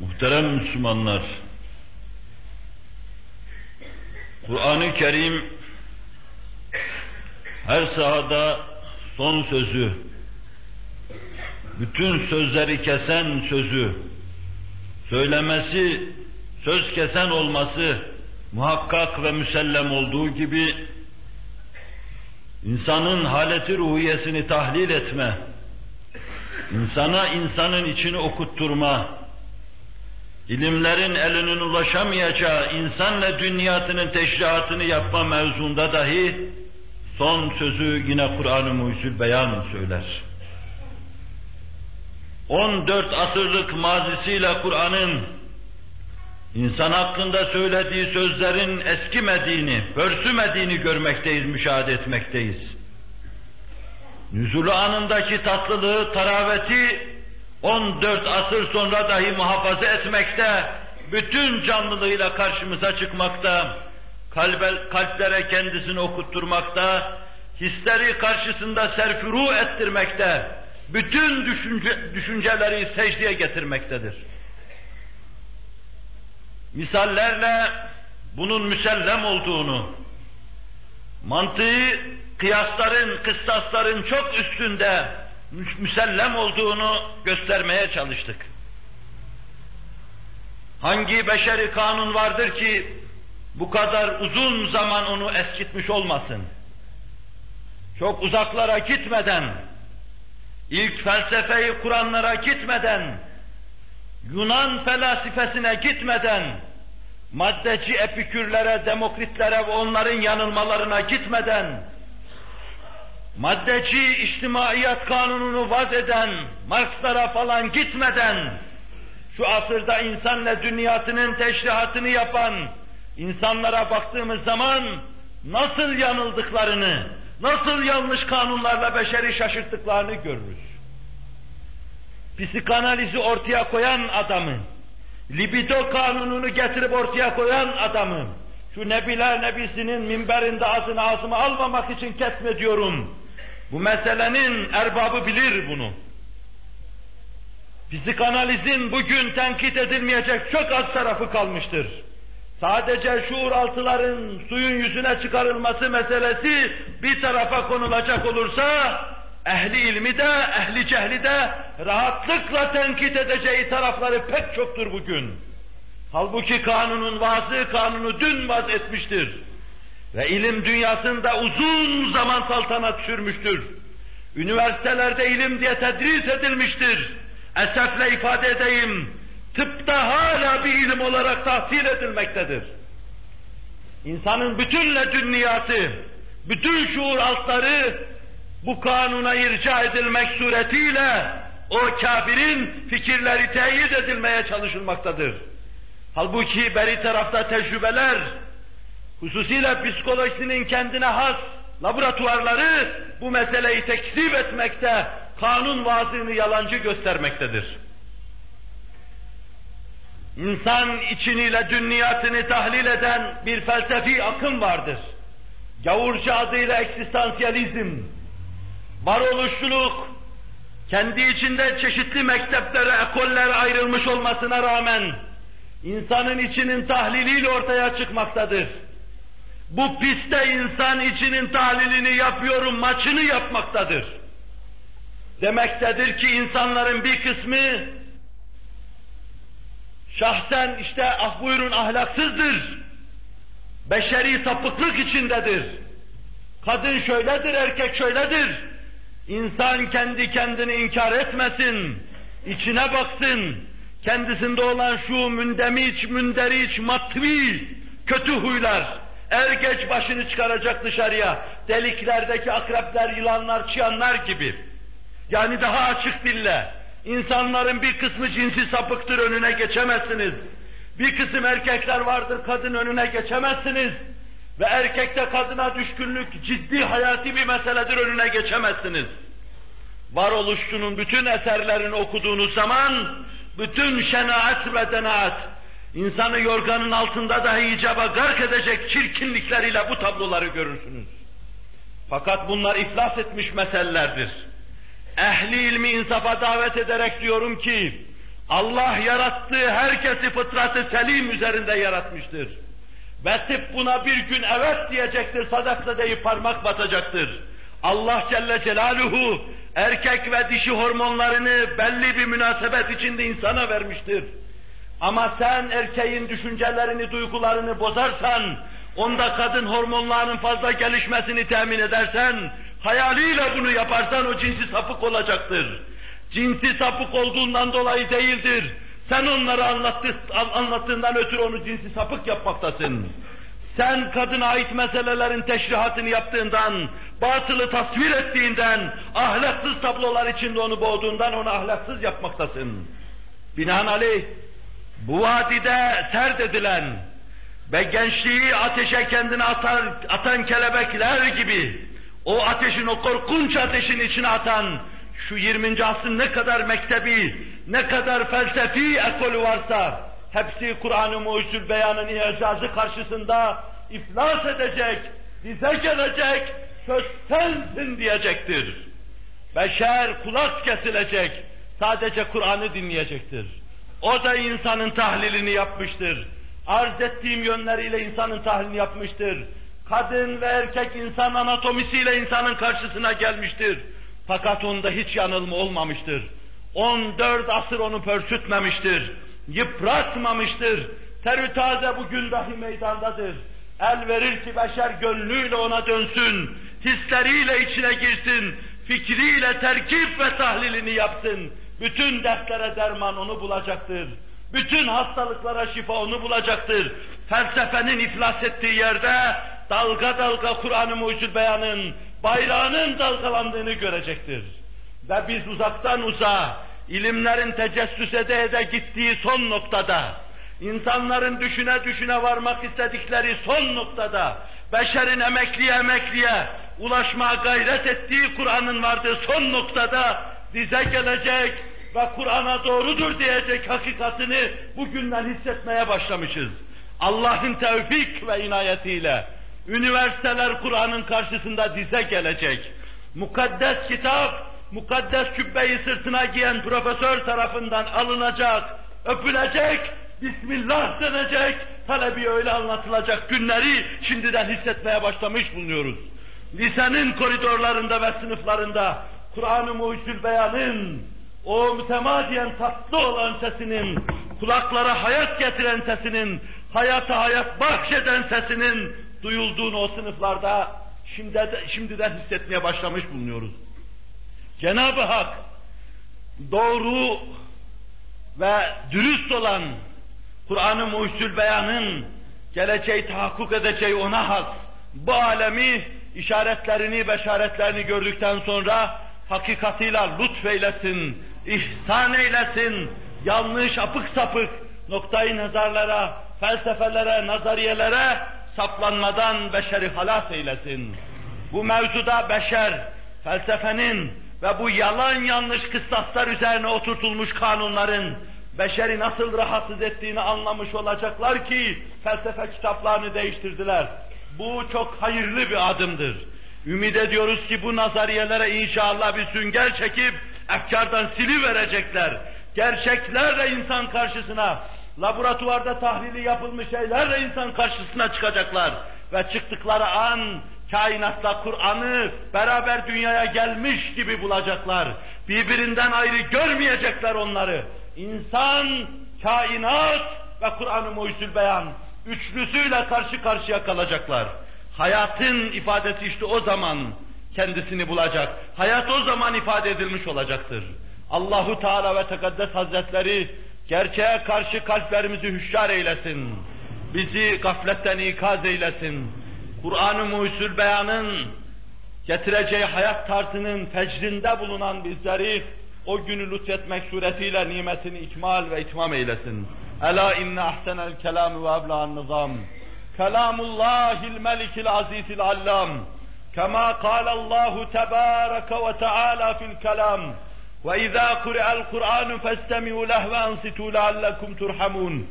Muhterem Müslümanlar, Kur'an-ı Kerim her sahada son sözü, bütün sözleri kesen sözü, söylemesi, söz kesen olması muhakkak ve müsellem olduğu gibi insanın haleti ruhiyesini tahlil etme, insana insanın içini okutturma, ilimlerin elinin ulaşamayacağı insanla dünyasının teşrihatını yapma mevzunda dahi son sözü yine Kur'an-ı Mucizül Beyan söyler. 14 asırlık mazisiyle Kur'an'ın insan hakkında söylediği sözlerin eskimediğini, pörsümediğini görmekteyiz, müşahede etmekteyiz. Nüzulü anındaki tatlılığı, taraveti 14 asır sonra dahi muhafaza etmekte, bütün canlılığıyla karşımıza çıkmakta, kalbe, kalplere kendisini okutturmakta, hisleri karşısında serfuru ettirmekte, bütün düşünce, düşünceleri secdeye getirmektedir. Misallerle bunun müsellem olduğunu, mantığı kıyasların, kıstasların çok üstünde müsellem olduğunu göstermeye çalıştık. Hangi beşeri kanun vardır ki bu kadar uzun zaman onu eskitmiş olmasın? Çok uzaklara gitmeden, ilk felsefeyi kuranlara gitmeden, Yunan felsefesine gitmeden, maddeci epikürlere, demokritlere ve onların yanılmalarına gitmeden, maddeci içtimaiyat kanununu vaz eden, Markslara falan gitmeden, şu asırda insanla dünyasının teşrihatını yapan insanlara baktığımız zaman nasıl yanıldıklarını, nasıl yanlış kanunlarla beşeri şaşırttıklarını görürüz. Psikanalizi ortaya koyan adamı, libido kanununu getirip ortaya koyan adamı, şu Nebiler Nebisi'nin minberinde ağzını ağzıma almamak için ketmediyorum. Bu meselenin erbabı bilir bunu. Psikanalizin bugün tenkit edilmeyecek çok az tarafı kalmıştır. Sadece şuur altıların suyun yüzüne çıkarılması meselesi bir tarafa konulacak olursa, ehli ilmi de, ehli cehli de rahatlıkla tenkit edeceği tarafları pek çoktur bugün. Halbuki kanunun vazı kanunu dün vaz etmiştir. Ve ilim dünyasında uzun zaman saltanat sürmüştür. Üniversitelerde ilim diye tedris edilmiştir. Esefle ifade edeyim, tıpta hala bir ilim olarak tahsil edilmektedir. İnsanın bütün ledünniyatı, bütün şuur altları bu kanuna irca edilmek suretiyle o kafirin fikirleri teyit edilmeye çalışılmaktadır. Halbuki beri tarafta tecrübeler, hususiyle psikolojisinin kendine has laboratuvarları bu meseleyi tekzip etmekte, kanun vaazını yalancı göstermektedir. İnsan içiniyle dünniyatını tahlil eden bir felsefi akım vardır. Gavurca adıyla eksistansiyalizm, varoluşçuluk, kendi içinde çeşitli mekteplere, ekollere ayrılmış olmasına rağmen, insanın içinin tahliliyle ortaya çıkmaktadır. Bu piste insan içinin tahlilini yapıyorum, maçını yapmaktadır. Demektedir ki insanların bir kısmı şahsen işte ah buyurun ahlaksızdır, beşeri sapıklık içindedir. Kadın şöyledir, erkek şöyledir. İnsan kendi kendini inkar etmesin, içine baksın, kendisinde olan şu mündemiç, münderiç, matvi, kötü huylar, er geç başını çıkaracak dışarıya, deliklerdeki akrepler, yılanlar, çıyanlar gibi. Yani daha açık dille, insanların bir kısmı cinsi sapıktır, önüne geçemezsiniz. Bir kısım erkekler vardır, kadın önüne geçemezsiniz. Ve erkekte kadına düşkünlük ciddi hayati bir meseledir, önüne geçemezsiniz. Varoluşçunun bütün eserlerini okuduğunuz zaman, bütün şenaat ve denaat, insanı yorganın altında dahi icaba gark edecek çirkinlikleriyle bu tabloları görürsünüz. Fakat bunlar iflas etmiş meselelerdir. Ehli ilmi insafa davet ederek diyorum ki, Allah yarattığı herkesi fıtratı selim üzerinde yaratmıştır. Ve tıp buna bir gün evet diyecektir, sadakta deyip parmak batacaktır. Allah Celle Celaluhu erkek ve dişi hormonlarını belli bir münasebet içinde insana vermiştir. Ama sen erkeğin düşüncelerini, duygularını bozarsan, onda kadın hormonlarının fazla gelişmesini temin edersen, hayaliyle bunu yaparsan o cinsi sapık olacaktır. Cinsi sapık olduğundan dolayı değildir. Sen onlara anlattı, anlattığından ötürü onu cinsi sapık yapmaktasın. Sen kadına ait meselelerin teşrihatını yaptığından, batılı tasvir ettiğinden, ahlaksız tablolar içinde onu boğduğundan onu ahlaksız yapmaktasın. Binaenaleyh bu vadide sert edilen ve gençliği ateşe kendini atar, atan kelebekler gibi o ateşin, o korkunç ateşin içine atan şu 20. asrın ne kadar mektebi, ne kadar felsefi ekolü varsa hepsi Kur'an-ı Mucizül Beyan'ın icazı karşısında iflas edecek, dize gelecek, söz sensin diyecektir. Beşer kulak kesilecek, sadece Kur'an'ı dinleyecektir. O da insanın tahlilini yapmıştır. Arz ettiğim yönleriyle insanın tahlilini yapmıştır. Kadın ve erkek insan anatomisiyle insanın karşısına gelmiştir. Fakat onda hiç yanılma olmamıştır. 14 asır onu pörsütmemiştir. Yıpratmamıştır. Terü taze bugün dahi meydandadır. El verir ki beşer gönlüyle ona dönsün. Hisleriyle içine girsin. Fikriyle terkip ve tahlilini yapsın. Bütün dertlere derman onu bulacaktır. Bütün hastalıklara şifa onu bulacaktır. Felsefenin iflas ettiği yerde dalga dalga Kur'an-ı Mucizül Beyan'ın bayrağının dalgalandığını görecektir. Ve biz uzaktan uzağa, ilimlerin tecessüs ede ede gittiği son noktada, insanların düşüne düşüne varmak istedikleri son noktada, beşerin emekliye emekliye ulaşmaya gayret ettiği Kur'an'ın vardığı son noktada dize gelecek ve Kur'an'a doğrudur diyecek hakikatini bugünden hissetmeye başlamışız. Allah'ın tevfik ve inayetiyle üniversiteler Kur'an'ın karşısında dize gelecek. Mukaddes kitap, mukaddes kübbeyi sırtına giyen profesör tarafından alınacak, öpülecek, Bismillah denecek, talebi öyle anlatılacak günleri şimdiden hissetmeye başlamış bulunuyoruz. Lisenin koridorlarında ve sınıflarında Kur'an-ı Mucizül Beyan'ın o mütemadiyen tatlı olan sesinin, kulaklara hayat getiren sesinin, hayata hayat bahşeden sesinin duyulduğunu o sınıflarda şimdi, şimdiden hissetmeye başlamış bulunuyoruz. Cenab-ı Hak doğru ve dürüst olan Kur'an-ı Muhsül Beyan'ın geleceği tahakkuk edeceği ona has bu alemi işaretlerini, beşaretlerini gördükten sonra hakikatıyla lütfeylesin, ihsan eylesin, yanlış, apık sapık noktayı nazarlara, felsefelere, nazariyelere saplanmadan beşeri halas eylesin. Bu mevzuda beşer, felsefenin ve bu yalan yanlış kıstaslar üzerine oturtulmuş kanunların beşeri nasıl rahatsız ettiğini anlamış olacaklar ki felsefe kitaplarını değiştirdiler. Bu çok hayırlı bir adımdır. Ümid ediyoruz ki bu nazariyelere inşallah bir sünger çekip efkardan sili verecekler. Gerçeklerle insan karşısına, laboratuvarda tahlili yapılmış şeylerle insan karşısına çıkacaklar. Ve çıktıkları an kainatla Kur'an'ı beraber dünyaya gelmiş gibi bulacaklar. Birbirinden ayrı görmeyecekler onları. İnsan, kainat ve Kur'an-ı Beyan üçlüsüyle karşı karşıya kalacaklar. Hayatın ifadesi işte o zaman kendisini bulacak. Hayat o zaman ifade edilmiş olacaktır. Allahu Teala ve Tekaddes Hazretleri gerçeğe karşı kalplerimizi hüşyar eylesin. Bizi gafletten ikaz eylesin. Kur'an-ı Muhsül Beyan'ın getireceği hayat tarzının fecrində bulunan bizleri o günü lütfetmek suretiyle nimetini ikmal ve itmam eylesin. Ela inne ahsenel kelam ve ebla'n nizam. Kelamullahil melikil azizil allam. كما قال الله تبارك وتعالى في الكلام وإذا قرئ القرآن فاستمعوا له وأنصتوا لعلكم ترحمون